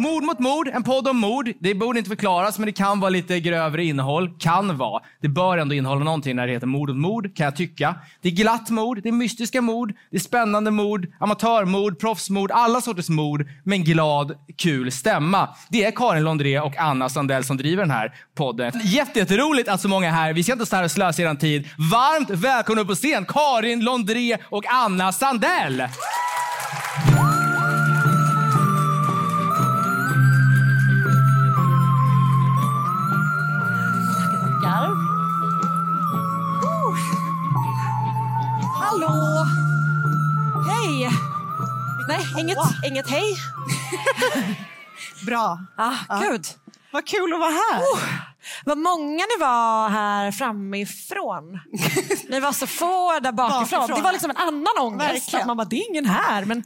Mord mot mord, en podd om mord. Det borde inte förklaras, men det kan vara lite grövre innehåll. Kan vara. Det bör ändå innehålla någonting när det heter mord mot mord, kan jag tycka. Det är glatt mord, det är mystiska mord, det är spännande mord, amatörmord, proffsmord, alla sorters mord med en glad, kul stämma. Det är Karin Londré och Anna Sandell som driver den här podden. Jätte, jätteroligt att så många är här. Vi ska inte stå här och slösa er tid. Varmt välkomna upp på scen, Karin Londré och Anna Sandell! Inget, inget hej. Bra. Ah, Gud, Vad kul att vara här. vad många ni var här framifrån. Ni var så få där bakifrån. Bakifrån. Det var liksom en annan ångest. Verkligen. Man bara, det är ingen här. Men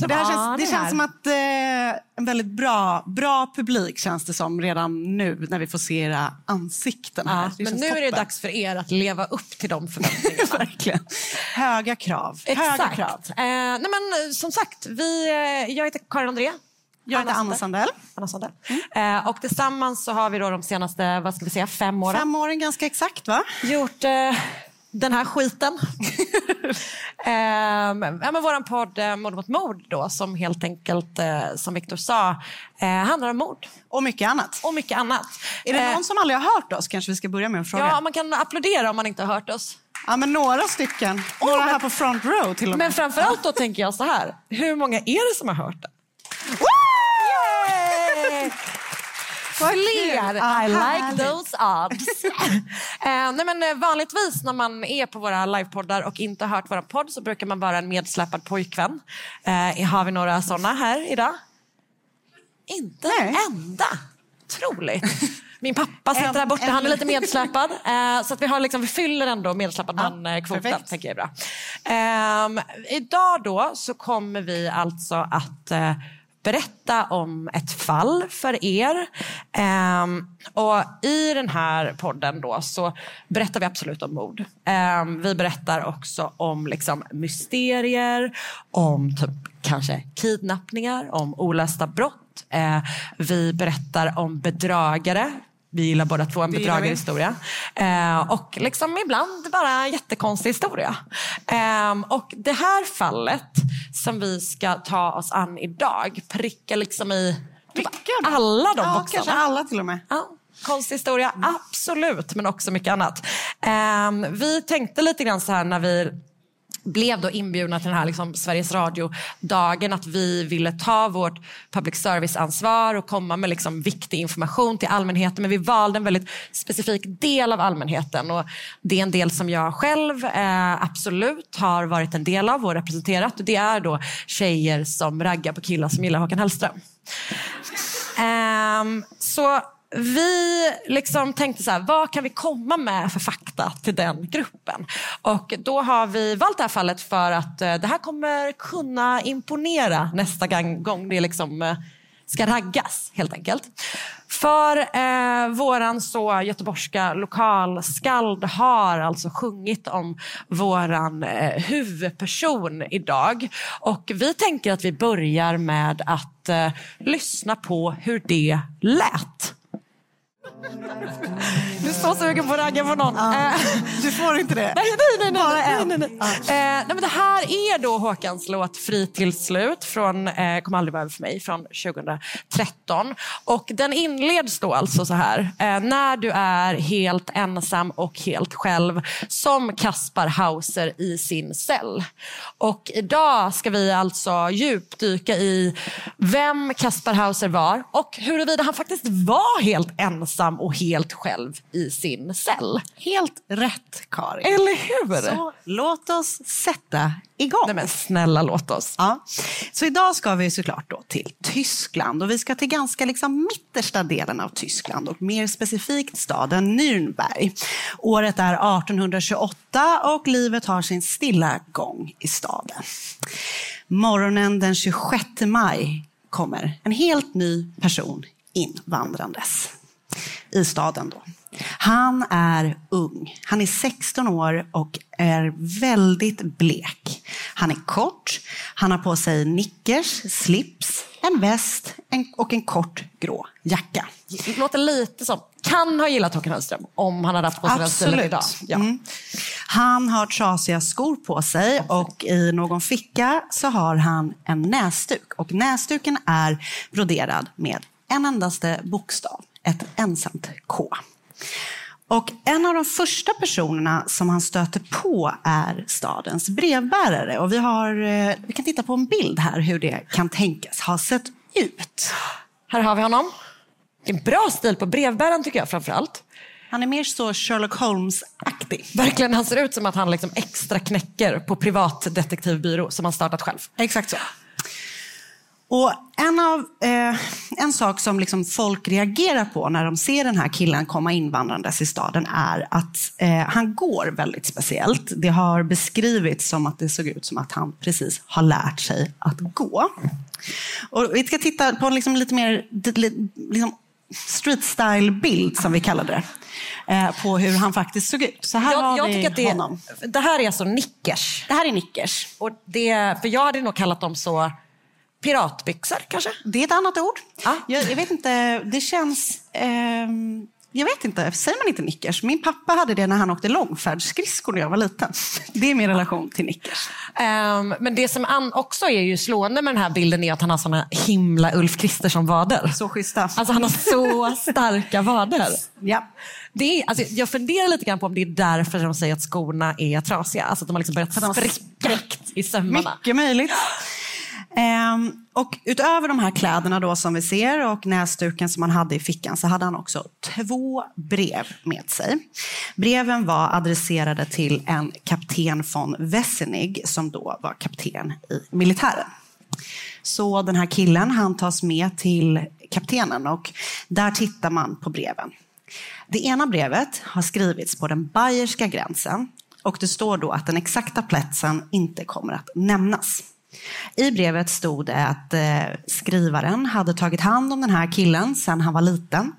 Så det här Ja, känns, det känns som att eh, en väldigt bra, bra publik känns det som redan nu när vi får se era ansikten. här. ja, men nu är det toppen. dags för er att leva upp till de förväntningarna. Verkligen. Höga krav. Höga Exakt. krav. Eh, nej men, eh, som sagt, vi, eh, jag heter Karin André. Jag heter Anna Sandell. Anna Sandell. Eh, och tillsammans så har vi då de senaste vad ska vi säga, fem åren Fem åren ganska exakt va? gjort eh, den här skiten. Ehm, ja, men våran podd eh, Mord mot mord då, som helt enkelt, eh, som Viktor sa, eh, handlar om mord Och mycket annat. och mycket annat. Är det Eh, någon som aldrig har hört oss kanske vi ska börja med att fråga? Ja, man kan applådera om man inte har hört oss. Ja, men några stycken. några här på front row till och med. Men framförallt då tänker jag så här, hur många är det som har hört den? Fler! I like those odds. eh, nej men, eh, vanligtvis när man är på våra livepoddar och inte har hört vår podd så brukar man vara en medsläpad pojkvän. Eh, har vi några såna här idag? Inte en enda. Otroligt. Min pappa sitter där borta, han är lite medsläpad. Eh, så att vi, har liksom, vi fyller ändå medsläpad man-kvoten, perfekt. tänker jag bra. Ehm, idag då så kommer vi alltså att eh, berätta om ett fall för er. Um, och I den här podden då så berättar vi absolut om mord. Um, vi berättar också om liksom, mysterier, om typ, kanske kidnappningar, om olösta brott. Uh, vi berättar om bedragare. Vi gillar båda två en bedragarhistoria. Eh, och liksom ibland bara en jättekonstig historia. Ehm, och det här fallet som vi ska ta oss an idag prickar liksom i typ alla de Ja, boxarna. kanske alla till och med. Ja, konstig historia, absolut, men också mycket annat. Ehm, vi tänkte lite grann så här när vi blev då inbjudna till den här liksom Sveriges Radio-dagen att vi ville ta vårt public service-ansvar och komma med liksom viktig information till allmänheten. Men vi valde en väldigt specifik del av allmänheten och det är en del som jag själv eh, absolut har varit en del av och representerat. Och det är då tjejer som raggar på killar som gillar Håkan Hellström. Um, så vi liksom tänkte så här, vad kan vi komma med för fakta till den gruppen? Och då har vi valt det här fallet för att eh, det här kommer kunna imponera nästa gång, det liksom, eh, ska raggas helt enkelt. För eh, våran så göteborgska lokalskald har alltså sjungit om våran eh, huvudperson idag. Och vi tänker att vi börjar med att eh, lyssna på hur det lät. Nu står så sugen på att ragga på någon. Eh, Du får inte det. Nej, nej, nej. nej, nej, nej, nej. Eh, nej, men det här är då Håkans låt Fri till slut från eh, Kom aldrig vara över för mig från 2013. Och den inleds då alltså så här. Eh, när du är helt ensam och helt själv som Kaspar Hauser i sin cell. Och idag ska vi alltså djupdyka i vem Kaspar Hauser var och huruvida han faktiskt var helt ensam och helt själv i sin cell. Helt rätt, Karin. Eller hur? Så låt oss sätta igång. Nej men snälla låt oss. Ja. Så idag ska vi såklart då till Tyskland och vi ska till ganska liksom mittersta delen av Tyskland och mer specifikt staden Nürnberg. Året är 1828 och livet har sin stilla gång i staden. Morgonen den 26 maj kommer en helt ny person invandrandes i staden. Då. Han är ung. Han är 16 år och är väldigt blek. Han är kort. Han har på sig nickers, slips, en väst och en kort grå jacka. Det låter lite som, kan ha gillat Håkan Hellström om han hade haft på sig den stilen idag. Ja. Mm. Han har trasiga skor på sig och i någon ficka så har han en näsduk. Och näsduken är broderad med en endaste bokstav, ett ensamt K. Och en av de första personerna som han stöter på är stadens brevbärare. Och vi, har, eh, vi kan titta på en bild här hur det kan tänkas ha sett ut. Här har vi honom. Det är en bra stil på brevbäraren tycker jag framför allt. Han är mer så Sherlock Holmes-aktig. Verkligen, han ser ut som att han liksom extra knäcker på privatdetektivbyrå som han startat själv. Exakt så. Och en, av, eh, en sak som liksom folk reagerar på när de ser den här killen komma invandrandes i staden är att eh, han går väldigt speciellt. Det har beskrivits som att det såg ut som att han precis har lärt sig att gå. Och vi ska titta på en liksom lite mer liksom street style-bild, som vi kallade det, eh, på hur han faktiskt såg ut. Så här Jag, har jag vi tycker att det, honom. det här är alltså nickers. Det här är nickers. Och det, för jag hade nog kallat dem så piratbyxor kanske. Det är ett annat ord. Ja. Jag, jag vet inte, det känns... ehm, jag vet inte, säger man inte nickers? Min pappa hade det när han åkte långfärdsskridskor när jag var liten. Det är min relation till nickers. Ehm, men det som också är ju slående med den här bilden är att han har såna himla Ulf Kristersson-vader. Så schyssta. Alltså han har så starka vader. Ja. Det är, alltså, jag funderar lite grann på om det är därför de säger att skorna är trasiga. Alltså att de har liksom börjat spräckt i sömmarna. Mycket möjligt. Ehm, och utöver de här kläderna då som vi ser och näsduken som han hade i fickan så hade han också två brev med sig. Breven var adresserade till en kapten von Wessenig som då var kapten i militären. Så den här killen han tas med till kaptenen och där tittar man på breven. Det ena brevet har skrivits på den bayerska gränsen och det står då att den exakta platsen inte kommer att nämnas. I brevet stod det att eh, skrivaren hade tagit hand om den här killen sedan han var liten.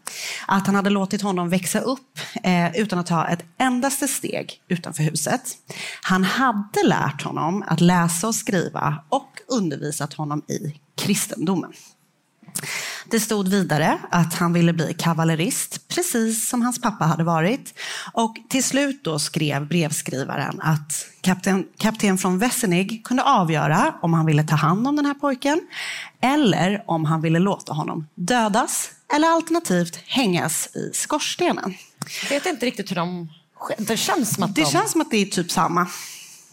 Att han hade låtit honom växa upp eh, utan att ta ett endaste steg utanför huset. Han hade lärt honom att läsa och skriva och undervisat honom i kristendomen. Det stod vidare att han ville bli kavallerist, precis som hans pappa hade varit. Och till slut då skrev brevskrivaren att kapten, kapten från Wessenig kunde avgöra om han ville ta hand om den här pojken eller om han ville låta honom dödas eller alternativt hängas i skorstenen. Jag vet inte riktigt hur de... Det känns som att Det de... känns som att det är typ samma.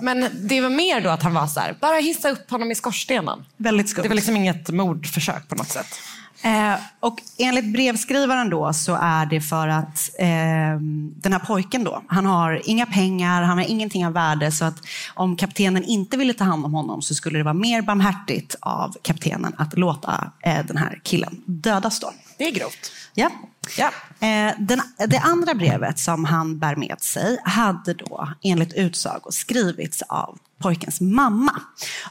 Men det var mer då att han var så här, bara hissa upp honom i skorstenen. Väldigt skumt. Det var liksom inget mordförsök på något sätt. Eh, och enligt brevskrivaren då så är det för att eh, den här pojken då, han har inga pengar, han har ingenting av värde så att om kaptenen inte ville ta hand om honom så skulle det vara mer barmhärtigt av kaptenen att låta eh, den här killen dödas då. Det är grovt. Ja. Ja. Eh, den, det andra brevet som han bär med sig hade då enligt utsago skrivits av pojkens mamma.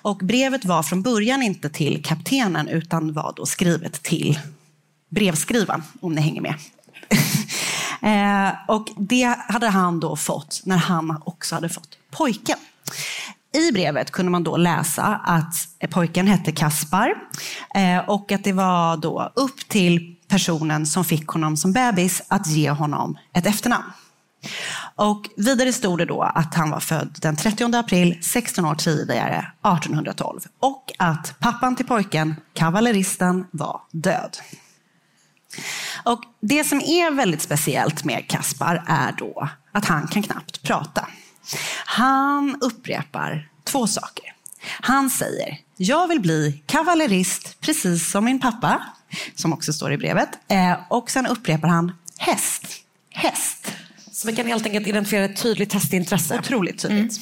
Och brevet var från början inte till kaptenen utan var då skrivet till brevskrivaren, om ni hänger med. Eh, och det hade han då fått när han också hade fått pojken. I brevet kunde man då läsa att pojken hette Kaspar eh, och att det var då upp till personen som fick honom som bebis att ge honom ett efternamn. Och vidare stod det då att han var född den 30 april, 16 år tidigare, 1812. Och att pappan till pojken, kavalleristen, var död. Och Det som är väldigt speciellt med Kaspar är då att han kan knappt prata. Han upprepar två saker. Han säger, jag vill bli kavallerist precis som min pappa, som också står i brevet. Eh, och sen upprepar han häst, häst. Så vi kan helt enkelt identifiera ett tydligt hästintresse. Otroligt tydligt.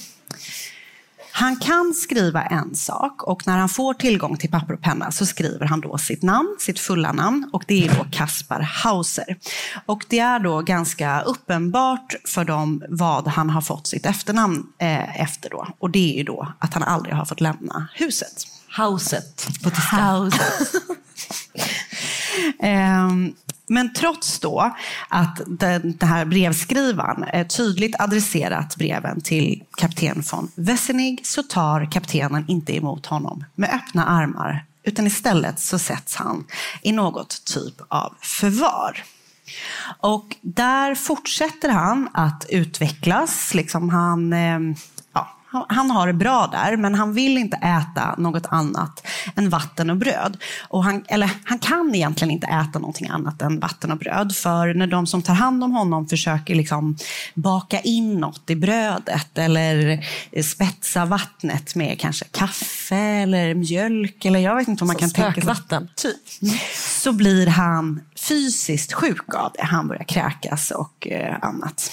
Han kan skriva en sak och när han får tillgång till papper och penna så skriver han då sitt namn, sitt fulla namn och det är då Kaspar Hauser. Och det är då ganska uppenbart för dem vad han har fått sitt efternamn eh, efter då. Och det är ju då att han aldrig har fått lämna huset. Hauset på tyska. Hauset. Ehm, men trots då att den, den här brevskrivaren tydligt adresserat breven till kapten von Wessenig så tar kaptenen inte emot honom med öppna armar utan istället så sätts han i något typ av förvar. Och där fortsätter han att utvecklas. Liksom han, eh, han- han har det bra där, men han vill inte äta något annat än vatten och bröd. Och han, eller, han kan egentligen inte äta någonting annat än vatten och bröd, för när de som tar hand om honom försöker liksom baka in något i brödet eller spetsa vattnet med kanske kaffe eller mjölk, eller jag vet inte om man Så kan tänka sig. spökvatten. Typ. Så blir han fysiskt sjuk av det. Han börjar kräkas och eh, annat.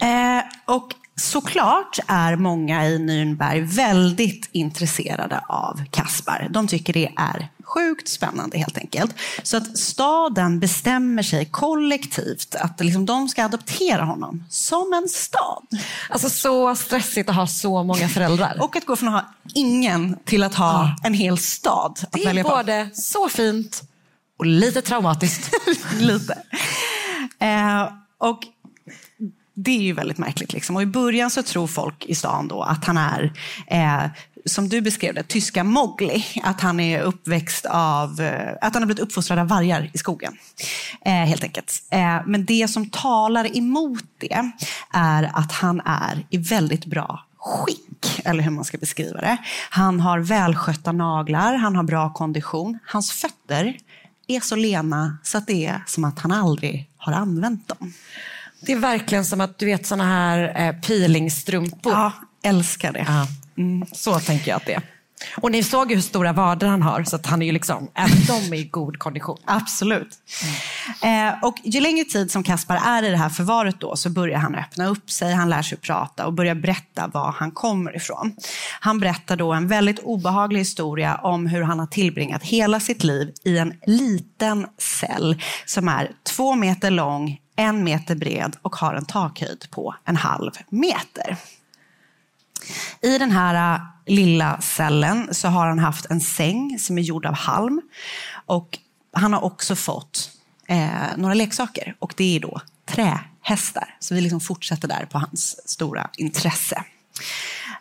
Eh, och såklart är många i Nürnberg väldigt intresserade av Kaspar. De tycker det är sjukt spännande helt enkelt. Så att staden bestämmer sig kollektivt att liksom de ska adoptera honom som en stad. Alltså så stressigt att ha så många föräldrar. Och att gå från att ha ingen till att ha en hel stad det är både så fint och lite traumatiskt. Lite. Eh, och det är ju väldigt märkligt. Liksom. Och I början så tror folk i stan då att han är, eh, som du beskrev det, tyska Mowgli. Att han är uppväxt av, eh, att han har blivit uppfostrad av vargar i skogen. Eh, helt enkelt. Eh, men det som talar emot det är att han är i väldigt bra skick, eller hur man ska beskriva det. Han har välskötta naglar, han har bra kondition. Hans fötter är så lena så att det är som att han aldrig har använt dem. Det är verkligen som att du vet såna här eh, peelingstrumpor. Ja, älskar det. Ja. Mm, så tänker jag att det är. Och ni såg ju hur stora vader han har, så att han är ju liksom, även de är i god kondition. Absolut. Eh, och ju längre tid som Kaspar är i det här förvaret då, så börjar han öppna upp sig, han lär sig prata och börjar berätta var han kommer ifrån. Han berättar då en väldigt obehaglig historia om hur han har tillbringat hela sitt liv i en liten cell som är två meter lång, en meter bred och har en takhöjd på en halv meter. I den här äh, lilla cellen så har han haft en säng som är gjord av halm. Och han har också fått eh, några leksaker och det är då trähästar. Så vi liksom fortsätter där på hans stora intresse.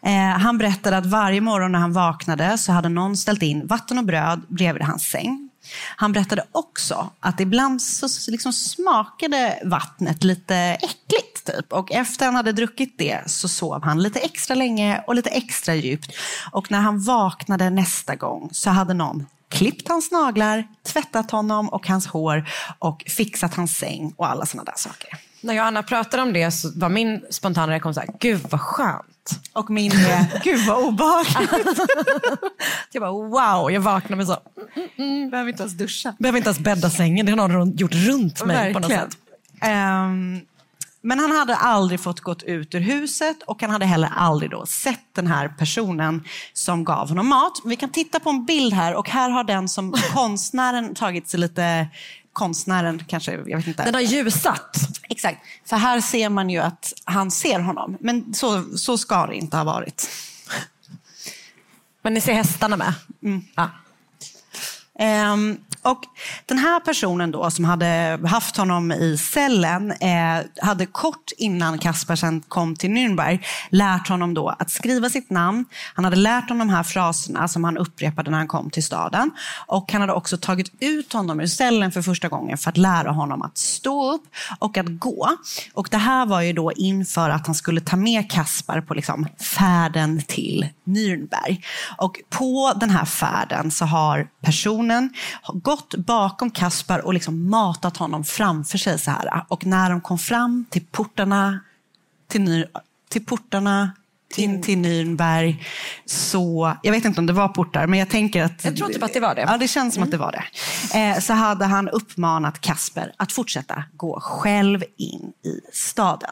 Eh, han berättade att varje morgon när han vaknade så hade någon ställt in vatten och bröd bredvid hans säng. Han berättade också att ibland så liksom smakade vattnet lite äckligt. Typ. Och efter han hade druckit det så sov han lite extra länge och lite extra djupt. Och när han vaknade nästa gång så hade någon klippt hans naglar, tvättat honom och hans hår och fixat hans säng och alla sådana där saker. När jag och Anna pratade om det så var min spontana reaktion så här, gud vad skönt. Och min är, gud vad obehagligt. Jag bara wow, jag vaknade med så, Behöver inte ens duscha. behöver inte ens bädda sängen, det har någon gjort runt mig på något Verkligen. sätt. Ehm, men han hade aldrig fått gått ut ur huset och han hade heller aldrig då sett den här personen som gav honom mat. Vi kan titta på en bild här och här har den som konstnären tagit sig lite Konstnären kanske, jag vet inte. Den har ljusat. Exakt, för här ser man ju att han ser honom. Men så, så ska det inte ha varit. Men ni ser hästarna med? Ja. Ehm, och den här personen då som hade haft honom i cellen eh, hade kort innan Kaspersen kom till Nürnberg lärt honom då att skriva sitt namn. Han hade lärt honom de här fraserna som han upprepade när han kom till staden. Och han hade också tagit ut honom ur cellen för första gången för att lära honom att stå upp och att gå. Och det här var ju då inför att han skulle ta med Kaspar på liksom färden till Nürnberg. Och på den här färden så har personen gått bakom Kaspar och liksom matat honom framför sig så här. Och när de kom fram till portarna till, Ny, till portarna in till Nürnberg så, jag vet inte om det var portar, men jag tänker att... Jag tror typ att det var det. Ja, det känns som att det var det. Eh, så hade han uppmanat Kasper att fortsätta gå själv in i staden.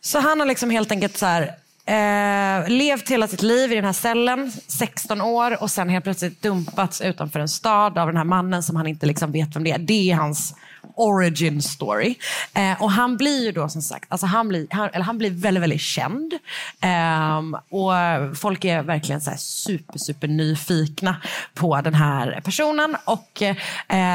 Så han har liksom helt enkelt så här, eh, levt hela sitt liv i den här cellen, 16 år och sen helt plötsligt dumpats utanför en stad av den här mannen som han inte liksom vet vem det är. Det är hans origin story. Eh, och han blir ju då som sagt, alltså han, blir, han, eller han blir väldigt, väldigt känd. Eh, och folk är verkligen så här super, super nyfikna på den här personen. Och eh,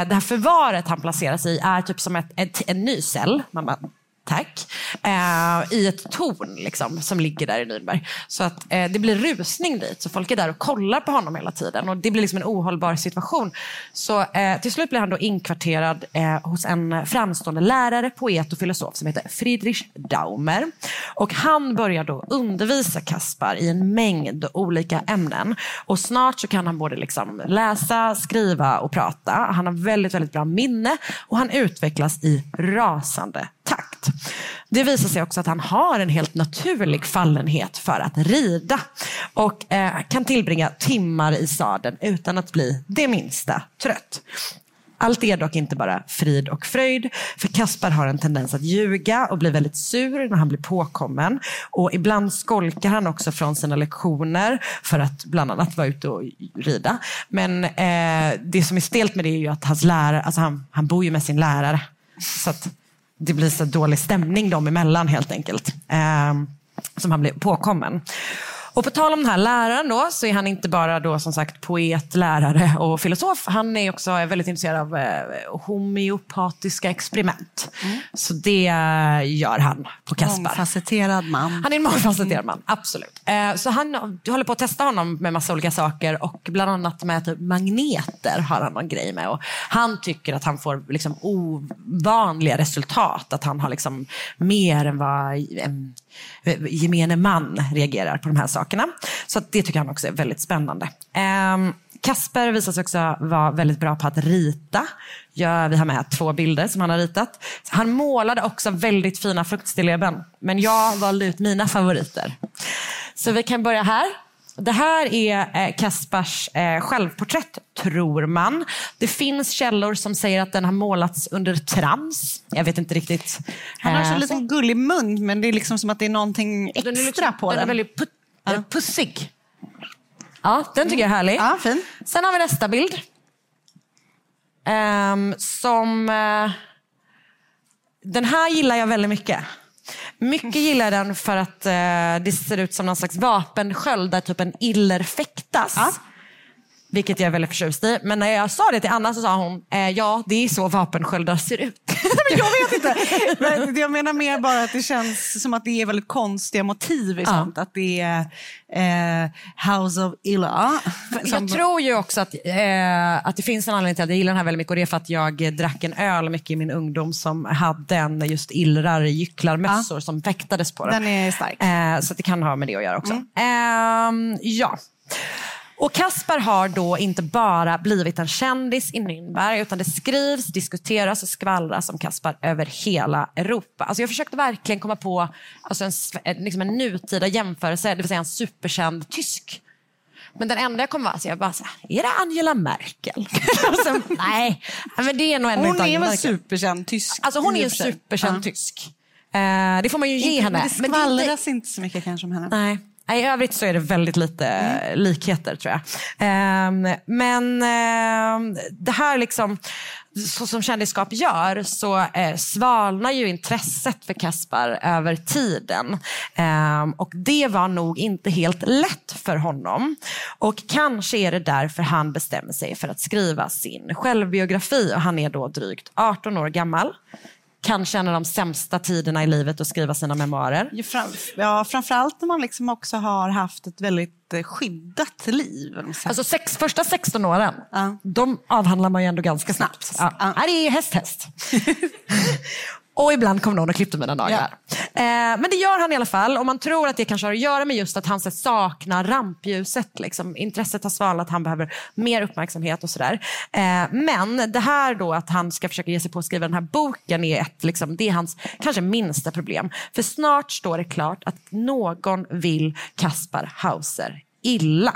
det här förvaret han placeras i är typ som ett, ett, en ny cell. Man bara, Tack. Eh, I ett torn liksom, som ligger där i Nürnberg. Så att eh, det blir rusning dit. Så folk är där och kollar på honom hela tiden. Och Det blir liksom en ohållbar situation. Så eh, till slut blir han då inkvarterad eh, hos en framstående lärare, poet och filosof som heter Friedrich Daumer. Och han börjar då undervisa Kaspar i en mängd olika ämnen. Och snart så kan han både liksom läsa, skriva och prata. Han har väldigt, väldigt bra minne och han utvecklas i rasande takt. Det visar sig också att han har en helt naturlig fallenhet för att rida och eh, kan tillbringa timmar i sadeln utan att bli det minsta trött. Allt är dock inte bara frid och fröjd, för Kaspar har en tendens att ljuga och blir väldigt sur när han blir påkommen. Och ibland skolkar han också från sina lektioner för att bland annat vara ute och rida. Men eh, det som är stelt med det är ju att hans lärare, alltså han, han bor ju med sin lärare. Så att det blir så dålig stämning dem emellan helt enkelt. Eh, som han blir påkommen. Och på tal om den här läraren då, så är han inte bara då som sagt poet, lärare och filosof. Han är också väldigt intresserad av eh, homeopatiska experiment. Mm. Så det gör han på Kaspar. Mångfacetterad man. Han är en mångfacetterad man, absolut. Eh, så han håller på att testa honom med massa olika saker och bland annat med typ magneter har han någon grej med. Och han tycker att han får liksom ovanliga resultat, att han har liksom mer än vad Eh, gemene man reagerar på de här sakerna. Så att det tycker han också är väldigt spännande. Um, Kasper visar sig också vara väldigt bra på att rita. Ja, vi har med två bilder som han har ritat. Han målade också väldigt fina fruktstilleben. Men jag valde ut mina favoriter. Så vi kan börja här. Det här är eh, Kaspars eh, självporträtt, tror man. Det finns källor som säger att den har målats under trans. Jag vet inte riktigt. Han har så Eh, liten gullig mun, men det är liksom som att det är någonting extra den är liksom, på den. den. är väldigt put, eh, pussig. Ja, den tycker jag är härlig. Ja, fin. Sen har vi nästa bild. Ehm, som... eh, den här gillar jag väldigt mycket. Mycket gillar den för att eh, det ser ut som någon slags vapensköld där typ en iller fäktas. Vilket jag är väldigt förtjust i. Men när jag sa det till Anna så sa hon, eh, ja det är så vapensköldar ser ut. Men jag vet inte. Men jag menar mer bara att det känns som att det är väldigt konstiga motiv i Ja. sånt. Att det är eh, House of Illa. Jag tror ju också att, eh, att det finns en anledning till att jag gillar den här väldigt mycket och det är för att jag drack en öl mycket i min ungdom som hade en just illrar, gycklarmössor som fäktades på den. Den är stark. Eh, så det kan ha med det att göra också. Ehm, ja. Och Kasper har då inte bara blivit en kändis i Nürnberg utan det skrivs, diskuteras och skvallras om Kasper över hela Europa. Alltså jag försökte verkligen komma på alltså en, en- liksom en nutida jämförelse, det vill säga en superkänd tysk. Men den enda jag kom var, så jag bara, så här, är det Angela Merkel? sen, nej, men det är nog ändå Hon är väl superkänd tysk? Alltså hon är en superkänd Ja. tysk. Eh, det får man ju ge Inte- henne. Men det Men det inte- skvallras inte så mycket kanske om henne. Nej. I övrigt så är det väldigt lite Mm. likheter tror jag. Ehm, men ehm, det här liksom, så som kändisskap gör så eh, svalnar ju intresset för Kaspar över tiden. Ehm, och det var nog inte helt lätt för honom. Och kanske är det därför han bestämmer sig för att skriva sin självbiografi. Och han är då drygt 18 år gammal. Kanske en av de sämsta tiderna i livet att skriva sina memoarer. Fram, ja, framförallt när man liksom också har haft ett väldigt eh, skyddat liv. Alltså sex, första 16 åren, Ja. de avhandlar man ju ändå ganska snabbt. Ja. Ja. Ja, det är häst, häst. och ibland kom någon och klippte mina naglar. Eh, men det gör han i alla fall och man tror att det kanske har att göra med just att han så, saknar rampljuset. Liksom. Intresset har svalnat, han behöver mer uppmärksamhet och sådär. Eh, men det här då att han ska försöka ge sig på att skriva den här boken är, ett, liksom, det är hans kanske minsta problem. För snart står det klart att någon vill Kaspar Hauser illa.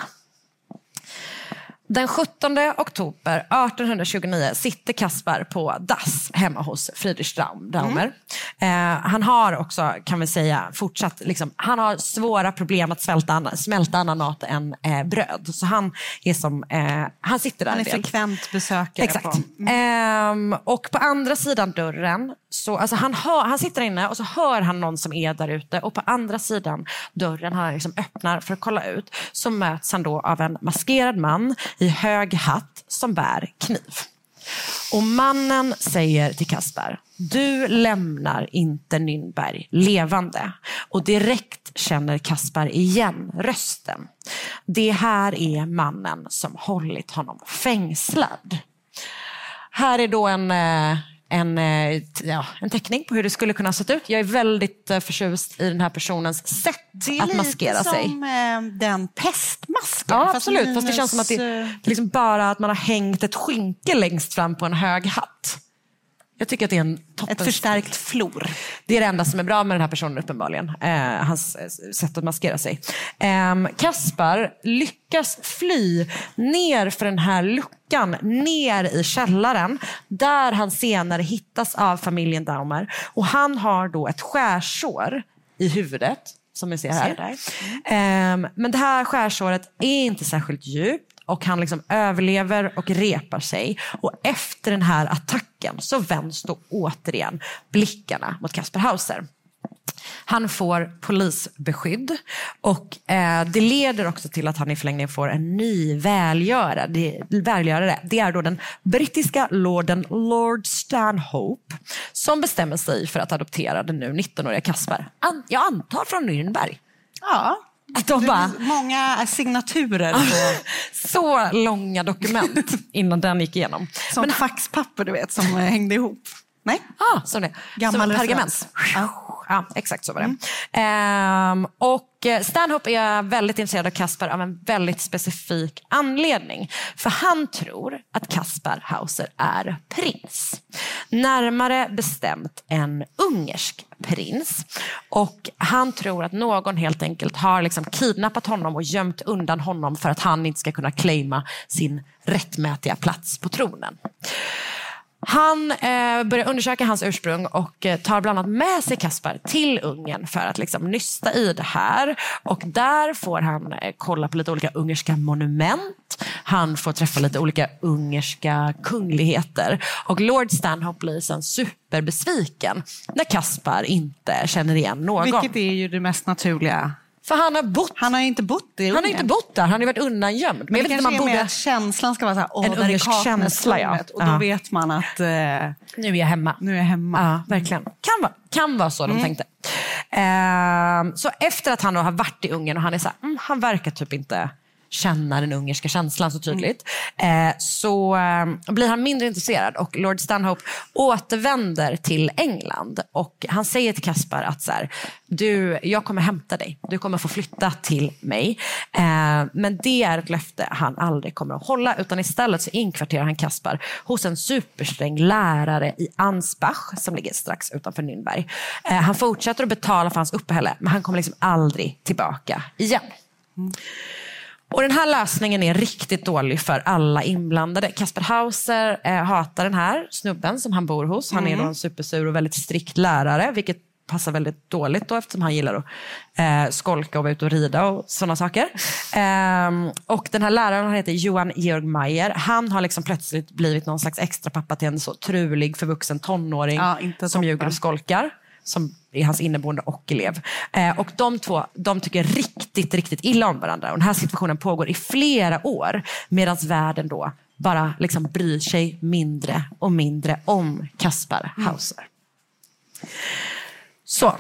Den 17 oktober 1829 sitter Kaspar på dass hemma hos Friedrich Daum- Daumer. Eh, han har också, kan vi säga, fortsatt, liksom, han har svåra problem att svälta smälta annan mat än eh, bröd. Så han är som, eh, han sitter där Han är frekvent besökare. Exakt. På. Ehm, och på andra sidan dörren, så, alltså han, hör, han sitter inne och så hör han någon som är där ute och på andra sidan dörren, han liksom öppnar för att kolla ut, så möts han då av en maskerad man i hög hatt som bär kniv. Och mannen säger till Kasper, du lämnar inte Nürnberg levande. Och direkt känner Kaspar igen rösten. Det här är mannen som hållit honom fängslad. Här är då en, eh, en, eh, ja, en teckning på hur det skulle kunna ha sett ut. Jag är väldigt eh, förtjust i den här personens sätt Det är att lite maskera som sig. eh, den pestmasken. Ja, fast absolut. Fast det känns som att det minus, liksom bara att man har hängt ett skynke längst fram på en hög hatt. Jag tycker att det är en toppen... Ett förstärkt flor. Det är det enda som är bra med den här personen uppenbarligen. Eh, hans eh, sätt att maskera sig. Eh, Kaspar lyckas fly ner för den här luckan, ner i källaren. Där han senare hittas av familjen Daumer. Och han har då ett skärsår i huvudet. Som vi ser här. Ser där. Ehm, men det här skärsåret är inte särskilt djupt och han liksom överlever och repar sig. Och efter den här attacken så vänds då återigen blickarna mot Kasper Hauser. Han får polisbeskydd och eh, det leder också till att han i förlängningen får en ny välgörare. Det, välgörare. det är då den brittiska lorden Lord Stanhope som bestämmer sig för att adoptera den nu 19-åriga Kasper. An, jag antar från Nürnberg. Ja. Att de bara, Många signaturer på, så långa dokument innan den gick igenom. som faxpapper du vet, som hängde ihop. Nej? Ah, som det. Gammal som pergament. Ja, exakt så var det. Ehm, och eh, Stanhope är väldigt intresserad av Kaspar av en väldigt specifik anledning. För han tror att Kaspar Hauser är prins. Närmare bestämt en ungersk prins. Och han tror att någon helt enkelt har liksom kidnappat honom och gömt undan honom för att han inte ska kunna claima sin rättmätiga plats på tronen. Han eh, börjar undersöka hans ursprung och eh, tar bland annat med sig Kaspar till Ungern för att liksom, nysta i det här. Och där får han eh, kolla på lite olika ungerska monument. Han får träffa lite olika ungerska kungligheter. Och Lord Stanhope blir sen superbesviken när Kaspar inte känner igen någon. Vilket är ju det mest naturliga. För han har bott Han har inte bott i han har Ungern. inte bott där, han har varit undangömd. Men, Men det kanske är man med borde... att känslan ska vara så här, åh, En där är ungersk känsla, ja. Och då Ja. vet man att eh, Nu är jag hemma. nu är jag hemma. Ja, verkligen. Kan vara, kan vara så de tänkte. Ehm, så efter att han har varit i Ungern och han är så här, mm, han verkar typ inte känna den ungerska känslan så tydligt. Eh, så eh, blir han mindre intresserad och Lord Stanhope återvänder till England. Och han säger till Kaspar att så här, du, jag kommer hämta dig. Du kommer få flytta till mig. Eh, men det är ett löfte han aldrig kommer att hålla. Utan istället så inkvarterar han Kaspar hos en supersträng lärare i Ansbach som ligger strax utanför Nürnberg. Han fortsätter att betala för hans uppehälle men han kommer liksom aldrig tillbaka igen. Och Den här lösningen är riktigt dålig för alla inblandade. Kasper Hauser eh, hatar den här snubben som han bor hos. Han är då en supersur och väldigt strikt lärare, vilket passar väldigt dåligt då eftersom han gillar att eh, skolka och vara ute och rida och sådana saker. Ehm, och den här läraren han heter Johan Georg Mayer. Han har liksom plötsligt blivit någon slags extra pappa till en så trulig förvuxen tonåring Ja, som ljuger och skolkar. Som är hans inneboende och elev. Eh, och de två de tycker riktigt, riktigt illa om varandra. Och den här situationen pågår i flera år medan världen då bara liksom bryr sig mindre och mindre om Kaspar Hauser. Så,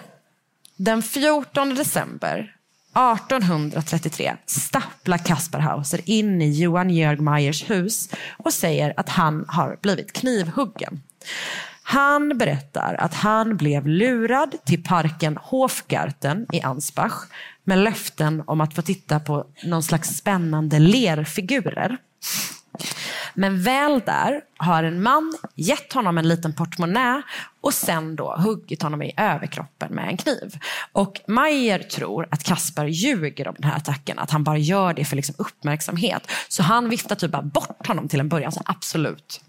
den 14 december 1833 stapplar Kaspar Hauser in i Johan Georg Meyers hus och säger att han har blivit knivhuggen. Han berättar att han blev lurad till parken Hofgarten i Ansbach med löften om att få titta på någon slags spännande lerfigurer. Men väl där har en man gett honom en liten portmonnä och sen då huggit honom i överkroppen med en kniv. Och Mayer tror att Kasper ljuger om den här attacken, att han bara gör det för liksom uppmärksamhet. Så han viftar typ bara bort honom till en början. Så absolut,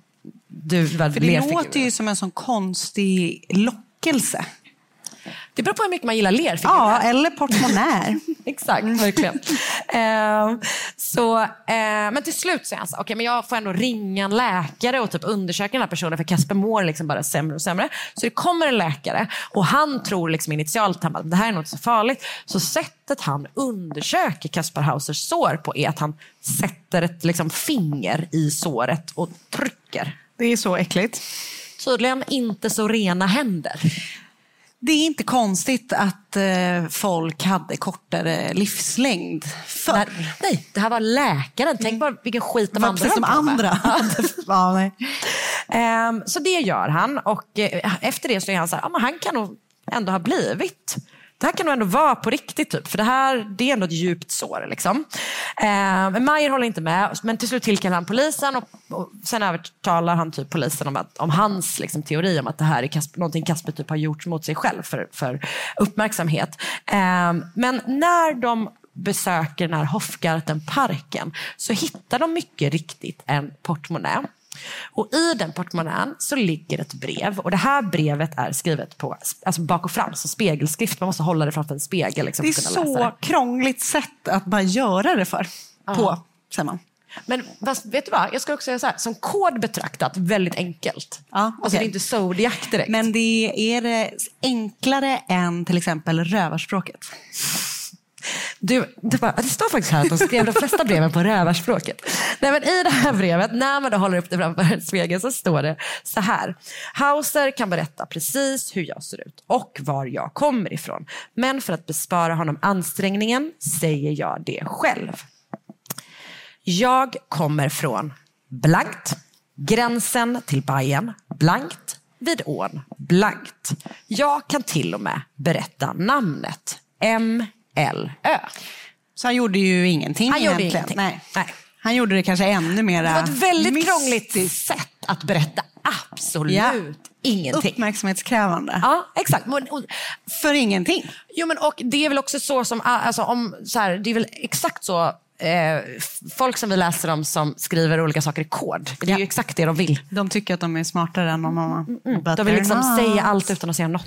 du var För det låter ju som en sån konstig lockelse. Det beror på hur mycket man gillar lerfigurer. Ja, eller portmonnär. Exakt, verkligen. Ehm, så, eh, men till slut säger han så okej men jag får ändå ringa en läkare och typ undersöka den här personen för Kasper mår liksom bara sämre och sämre. Så det kommer en läkare och han tror liksom initialt att det här är något så farligt. Så sättet han undersöker Kasper Hausers sår på är att han sätter ett liksom, finger i såret och trycker. Det är så äckligt. Tydligen inte så rena händer. Det är inte konstigt att eh, folk hade kortare livslängd förr. Nej, nej, det här var läkaren. Tänk bara vilken skit de andra höll andra ja, nej. Ehm, så det gör han och eh, efter det så är han så här, han kan nog ändå ha blivit. Det här kan nog ändå vara på riktigt, typ. för det här det är ändå ett djupt sår. Liksom. Eh, men Mayer håller inte med, men till slut tillkallar han polisen och, och sen övertalar han typ polisen om, att, om hans liksom, teori om att det här är Kasper, någonting Kasper typ har gjort mot sig själv för, för uppmärksamhet. Eh, men när de besöker den här Hofgartenparken så hittar de mycket riktigt en portmonnä. Och I den portmonnän så ligger ett brev. Och Det här brevet är skrivet på alltså bak och fram, som spegelskrift. Man måste hålla det framför en spegel. Liksom, Det är så det. krångligt sätt att bara göra det för. På, säger man. Men fast, vet du vad? Jag ska också säga så här, som kod betraktat, väldigt enkelt. Ja, Alltså okej. det är inte Zodiac direkt. Men det är det enklare än till exempel rövarspråket. Du, det, bara, det står faktiskt här att de skrev de flesta breven på rövarspråket. Nej, men I det här brevet, när man då håller upp det framför spegeln, så står det så här. Hauser kan berätta precis hur jag ser ut och var jag kommer ifrån. Men för att bespara honom ansträngningen säger jag det själv. Jag kommer från blankt, gränsen till Bayern blankt, vid ån blankt. Jag kan till och med berätta namnet M. M-L-Ö. Så han gjorde ju ingenting Han gjorde egentligen. ingenting. Nej. Nej. Han gjorde det kanske ännu mer Det var ett väldigt mystiskt. krångligt sätt att berätta absolut Ja. ingenting. Uppmärksamhetskrävande. Ja, exakt. För ingenting. Jo, men och det är väl också så som, alltså, om, så här, det är väl exakt så eh, folk som vi läser om som skriver olika saker i kod. Det är Ja. ju exakt det de vill. De tycker att de är smartare än någon annan. But De vill liksom not. säga allt utan att säga något.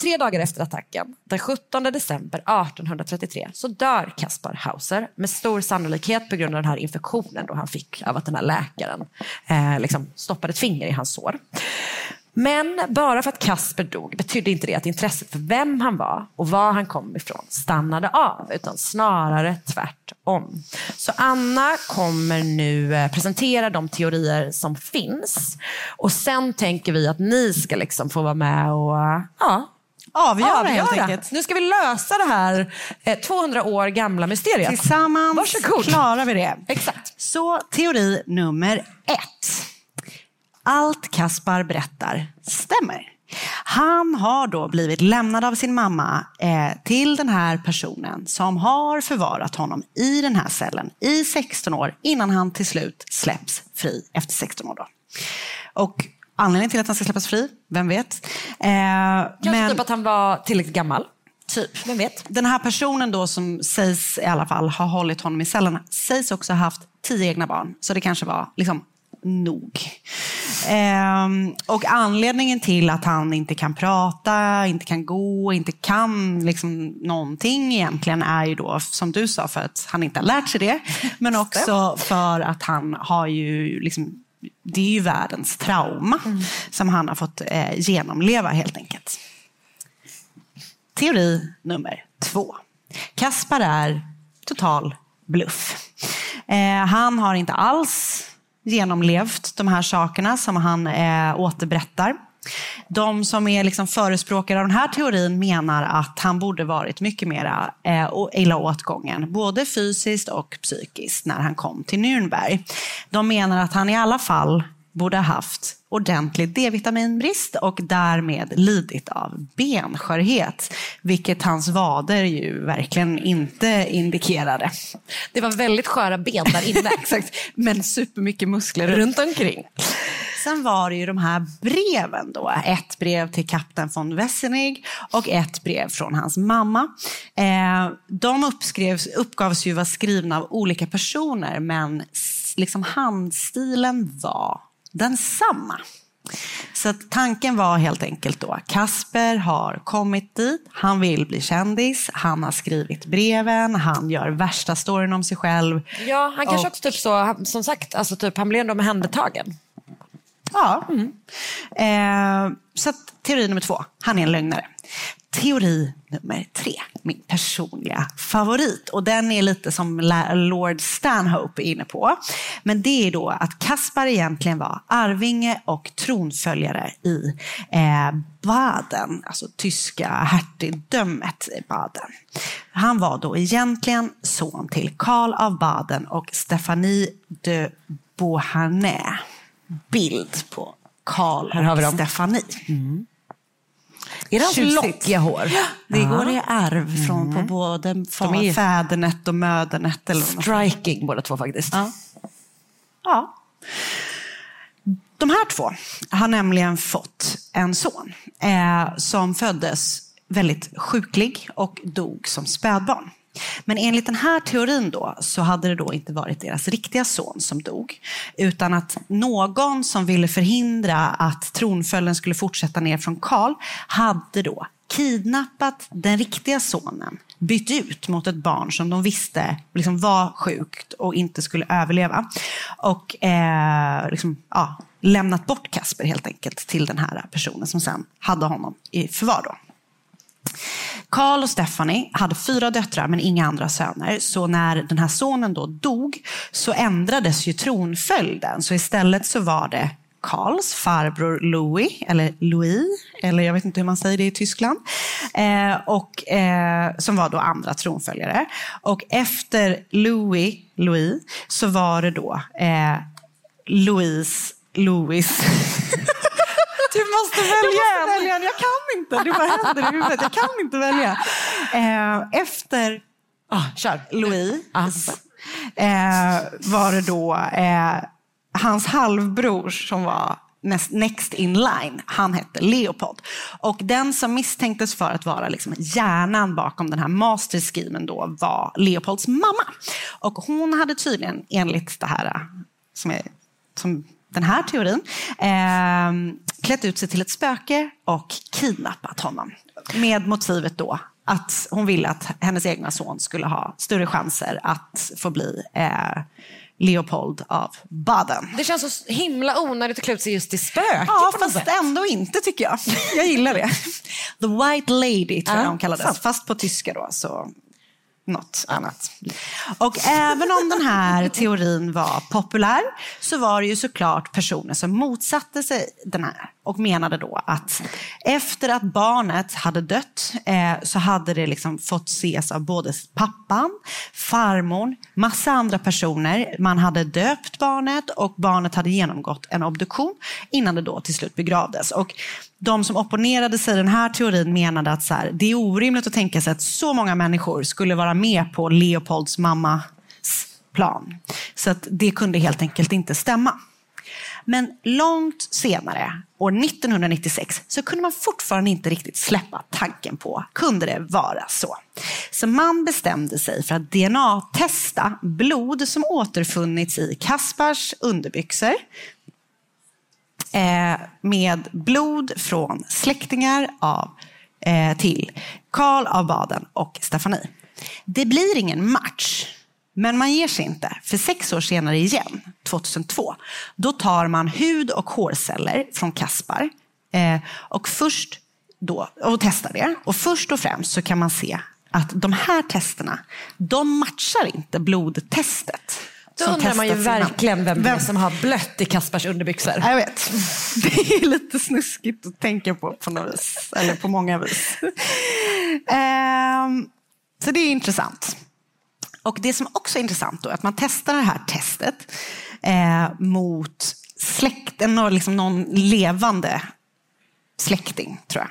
Tre dagar efter attacken, den 17 december 1833, så dör Kaspar Hauser med stor sannolikhet på grund av den här infektionen då han fick av att den här läkaren eh, liksom stoppade ett finger i hans sår. Men bara för att Kasper dog betydde inte det att intresset för vem han var och var han kom ifrån stannade av, utan snarare tvärtom. Så Anna kommer nu eh, presentera de teorier som finns och sen tänker vi att ni ska liksom få vara med och ja, avgöra, helt enkelt. Nu ska vi lösa det här eh, 200 år gamla mysteriet. Tillsammans Varsågod. klarar vi det. Exakt. Så teori nummer ett. Allt Kaspar berättar stämmer. Han har då blivit lämnad av sin mamma eh, till den här personen som har förvarat honom i den här cellen i 16 år innan han till slut släpps fri efter 16 år. Då. Och anledningen till att han ska släppas fri, vem vet? Eh, Kanske typ att han var tillräckligt gammal. Typ. Vem vet? Den här personen då som sägs i alla fall ha hållit honom i cellerna sägs också ha haft tio egna barn. Så det kanske var liksom nog. Ehm, och anledningen till att han inte kan prata, inte kan gå, inte kan liksom någonting egentligen är ju då, som du sa, för att han inte har lärt sig det. Men också för att han har ju liksom det är ju världens trauma som han har fått eh, genomleva helt enkelt. Teori nummer två. Kaspar är total bluff. Eh, han har inte alls genomlevt de här sakerna som han eh, återberättar. De som är liksom förespråkare av den här teorin menar att han borde varit mycket mer eh, illa åtgången, både fysiskt och psykiskt, när han kom till Nürnberg. De menar att han i alla fall borde ha haft ordentlig D-vitaminbrist och därmed lidit av benskörhet, vilket hans vader ju verkligen inte indikerade. Det var väldigt sköra ben där inne. Exakt, men supermycket muskler runt omkring. Sen var det ju de här breven då. Ett brev till kapten von Wessenig och ett brev från hans mamma. Eh, de uppskrevs, uppgavs ju vara skrivna av olika personer men liksom handstilen var densamma. Så tanken var helt enkelt då, Kasper har kommit dit, han vill bli kändis, han har skrivit breven, han gör värsta storyn om sig själv. Ja, han kanske Och- också typ så, som sagt, alltså typ, han blev ändå omhändertagen. Ja. Mm. Eh, så teori nummer två, han är en lögnare. Teori nummer tre, min personliga favorit. Och den är lite som Lord Stanhope är inne på. Men det är då att Kaspar egentligen var arvinge och tronföljare i eh, Baden, alltså tyska hertigdömet i Baden. Han var då egentligen son till Karl av Baden och Stefanie de Beauharnais. Bild på Karl Här och dem. Stephanie. Är det hans Tjusigt. lockiga hår? Det går i arv från på både fa- är- fädernet och mödernet. Eller. Striking båda två faktiskt. Ja. ja. De här två har nämligen fått en son eh, som föddes väldigt sjuklig och dog som spädbarn. Men enligt den här teorin då, så hade det då inte varit deras riktiga son som dog, utan att någon som ville förhindra att tronföljden skulle fortsätta ner från Karl hade då kidnappat den riktiga sonen, bytt ut mot ett barn som de visste liksom var sjukt och inte skulle överleva. Och eh, liksom, ja, lämnat bort Kasper helt enkelt till den här personen som sen hade honom i förvar. Då. Karl och Stephanie hade fyra döttrar men inga andra söner. Så när den här sonen då dog så ändrades ju tronföljden. Så istället så var det Karls farbror Louis, eller Louis, eller jag vet inte hur man säger det i Tyskland, eh, och, eh, som var då andra tronföljare. Och efter Louis, Louis så var det då eh, Louise, Louis Du måste välja jag måste välja en. Jag kan inte. Det bara händer i huvudet. Jag kan inte välja. Eh, efter Ah, kör. Louis eh, var det då eh, hans halvbror som var näst, next in line. Han hette Leopold. Och den som misstänktes för att vara liksom hjärnan bakom den här masterschemen då var Leopolds mamma. Och hon hade tydligen enligt det här eh, som är som den här teorin, eh, klätt ut sig till ett spöke och kidnappat honom. Med motivet då att hon ville att hennes egna son skulle ha större chanser att få bli eh, Leopold av Baden. Det känns så himla onödigt att klä ut sig just till spöke Ja, fast sätt. ändå inte tycker jag. Jag gillar det. The White Lady tror jag Ja, hon kallades. Fast på tyska då, så något annat. Och även om den här teorin var populär så var det ju såklart personer som motsatte sig den här och menade då att efter att barnet hade dött eh, så hade det liksom fått ses av både pappan, farmor, massa andra personer. Man hade döpt barnet och barnet hade genomgått en obduktion innan det då till slut begravdes. Och de som opponerade sig i den här teorin menade att så här, det är orimligt att tänka sig att så många människor skulle vara med på Leopolds mammas plan. Så att det kunde helt enkelt inte stämma. Men långt senare, år 1996, så kunde man fortfarande inte riktigt släppa tanken på, kunde det vara så? Så man bestämde sig för att DNA-testa blod som återfunnits i Kaspars underbyxor Eh, med blod från släktingar av, eh, till Karl av Baden och Stefanie. Det blir ingen match, men man ger sig inte. För sex år senare igen, 2002, då tar man hud och hårceller från Kaspar eh, och, först då, och testar det. Och först och främst så kan man se att de här testerna, de matchar inte blodtestet. Då som undrar man ju verkligen vem, är som har blött i Kaspars underbyxor. Jag vet. Det är lite snuskigt att tänka på på något vis. Eller på många vis. Ehm, så det är intressant. Och det som också är intressant då är att man testar det här testet eh, mot släkten och liksom någon levande släkting, tror jag.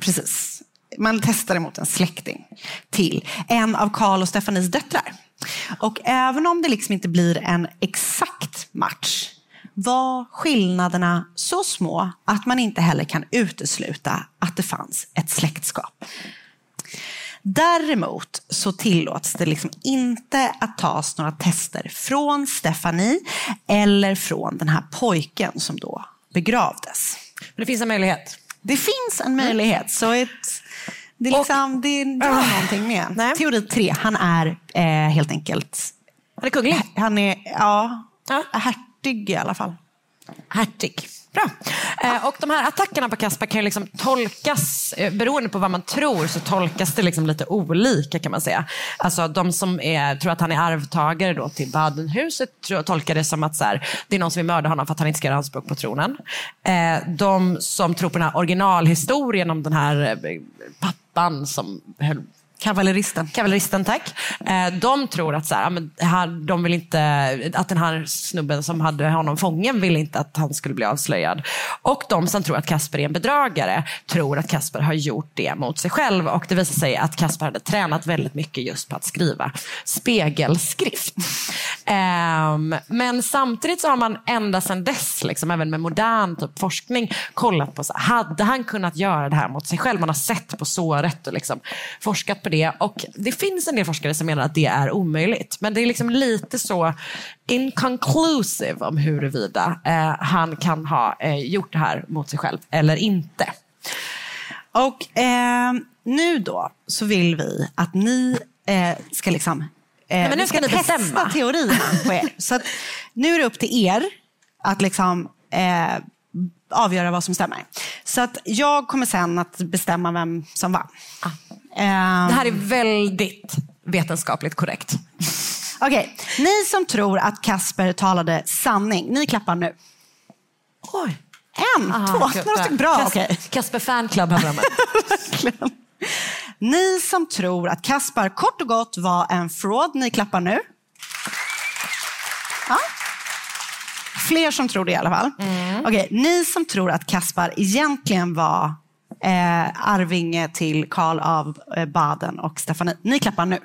Precis. Man testar det mot en släkting till en av Karl och Stefanis döttrar. Och även om det liksom inte blir en exakt match var skillnaderna så små att man inte heller kan utesluta att det fanns ett släktskap. Däremot så tillåts det liksom inte att tas några tester från Stefanie eller från den här pojken som då begravdes. Men det finns en möjlighet. Det finns en möjlighet. Så ett, det, är liksom, det drar någonting med. Teori tre, han är eh, helt enkelt... Han är kunglig? Han är, ja, hertig i alla fall. Hertig. Bra. Eh, och de här attackerna på Kaspar kan ju liksom tolkas, eh, beroende på vad man tror, så tolkas det liksom lite olika kan man säga. Alltså de som är, tror att han är arvtagare då till Badenhuset tror, tolkar det som att så här, det är någon som vill mörda honom för att han inte ska göra anspråk på tronen. Eh, de som tror på den här originalhistorien om den här eh, ettan som höll Kavalleristen. Kavalleristen, tack. Eh, de tror att, så här, de vill inte, att den här snubben som hade honom fången vill inte att han skulle bli avslöjad. Och de som tror att Kasper är en bedragare tror att Kasper har gjort det mot sig själv. Och det visar sig att Kasper hade tränat väldigt mycket just på att skriva spegelskrift. Ehm, men samtidigt så har man ända sedan dess, liksom, även med modern typ, forskning, kollat på så här, hade han kunnat göra det här mot sig själv? Man har sett på såret och liksom, forskat på det. Och det finns en del forskare som menar att det är omöjligt. Men det är liksom lite så inconclusive om huruvida eh, han kan ha eh, gjort det här mot sig själv eller inte. Och eh, nu då så vill vi att ni eh, ska liksom eh, men nu vi ska ni testa bestämma. teorierna på er. Så att nu är det upp till er att liksom eh, avgöra vad som stämmer. Så att jag kommer sen att bestämma vem som vann. Ehm, Det här är väldigt vetenskapligt korrekt. Okej, ni som tror att Kasper talade sanning, ni klappar nu. Oj. En, Aha, två, några stycken. Bra, Kas- okej. Kasper fanclub här framme. Ni som tror att Kaspar kort och gott var en fraud, ni klappar nu. Ja. Fler som tror det i alla fall. Okej, ni som tror att Kaspar egentligen var eh, arvinge till Karl av eh, Baden och Stefanie, ni klappar nu.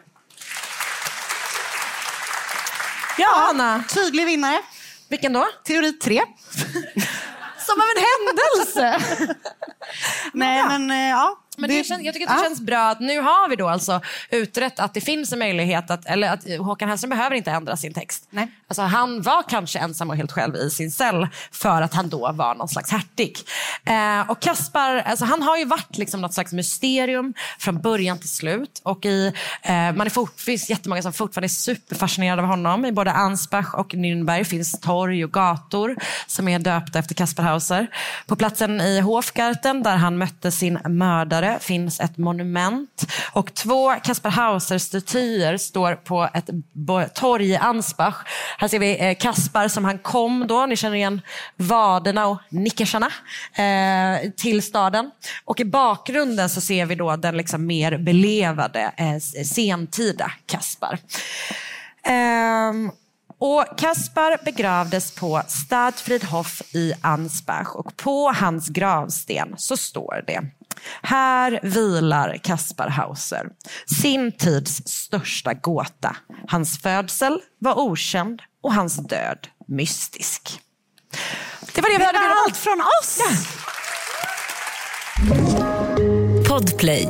Ja, Anna. tydlig vinnare. Vilken då? Teori tre. Som av en händelse. Nej, men eh, ja. Men det, känns, jag tycker att det ja. känns bra att nu har vi då alltså utrett att det finns en möjlighet att, eller att Håkan Hellström behöver inte ändra sin text. Nej. Alltså han var kanske ensam och helt själv i sin cell för att han då var någon slags hertig. Eh, och Kaspar, alltså han har ju varit liksom något slags mysterium från början till slut. Och i, eh, man är fort, finns jättemånga som fortfarande är superfascinerade av honom. I både Ansbach och Nürnberg finns torg och gator som är döpta efter Kaspar Hauser. På platsen i Hofgarten där han mötte sin mördare Norge finns ett monument och två Kaspar Hauser-statyer står på ett torg i Ansbach. Här ser vi eh, Kaspar som han kom då, ni känner igen vaderna och nickersarna eh, till staden. Och i bakgrunden så ser vi då den liksom mer belevade eh, sentida Kaspar. Ehm, och Kaspar begravdes på Stadfriedhof i Ansbach och på hans gravsten så står det här vilar Kaspar Hauser, sin tids största gåta. Hans födsel var okänd och hans död mystisk. Det var det vi hade velat allt från oss! Podplay.